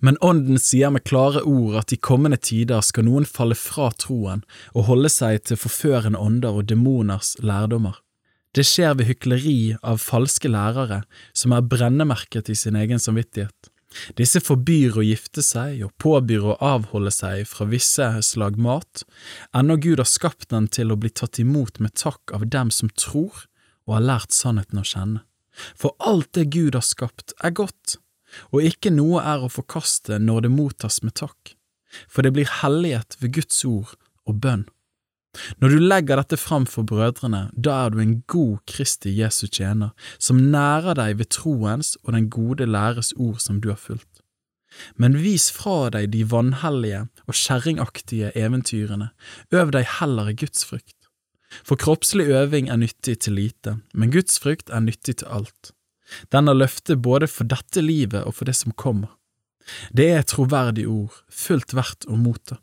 Men Ånden sier med klare ord at i kommende tider skal noen falle fra troen og holde seg til forførende ånder og demoners lærdommer. Det skjer ved hykleri av falske lærere som er brennemerket i sin egen samvittighet. Disse forbyr å gifte seg og påbyr å avholde seg fra visse slag mat, ennå Gud har skapt dem til å bli tatt imot med takk av dem som tror og har lært sannheten å kjenne. For alt det Gud har skapt, er godt og ikke noe er å forkaste når det mottas med takk, for det blir hellighet ved Guds ord og bønn. Når du legger dette fram for brødrene, da er du en god Kristi Jesu tjener, som nærer deg ved troens og den gode læres ord som du har fulgt. Men vis fra deg de vanhellige og kjerringaktige eventyrene, øv deg heller i Guds frykt. For kroppslig øving er nyttig til lite, men Guds frykt er nyttig til alt. Den har løfte både for dette livet og for det som kommer. Det er troverdige ord, fullt verdt å motta.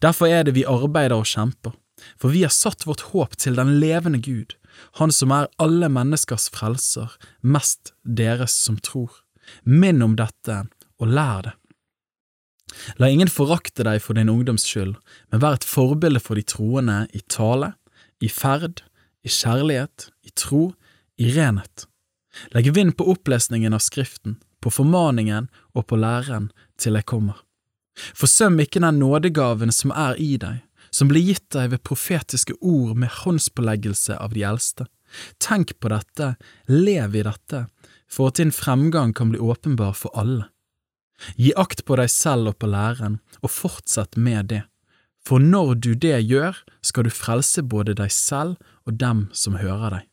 Derfor er det vi arbeider og kjemper, for vi har satt vårt håp til den levende Gud, Han som er alle menneskers frelser, mest deres som tror. Minn om dette, og lær det. La ingen forakte deg for din ungdoms skyld, men vær et forbilde for de troende i tale, i ferd, i kjærlighet, i tro, i renhet. Legg vind på opplesningen av Skriften, på formaningen og på læren til jeg kommer. Forsøm ikke den nådegaven som er i deg, som blir gitt deg ved profetiske ord med håndspåleggelse av de eldste. Tenk på dette, lev i dette, for at din fremgang kan bli åpenbar for alle. Gi akt på deg selv og på læren, og fortsett med det, for når du det gjør, skal du frelse både deg selv og dem som hører deg.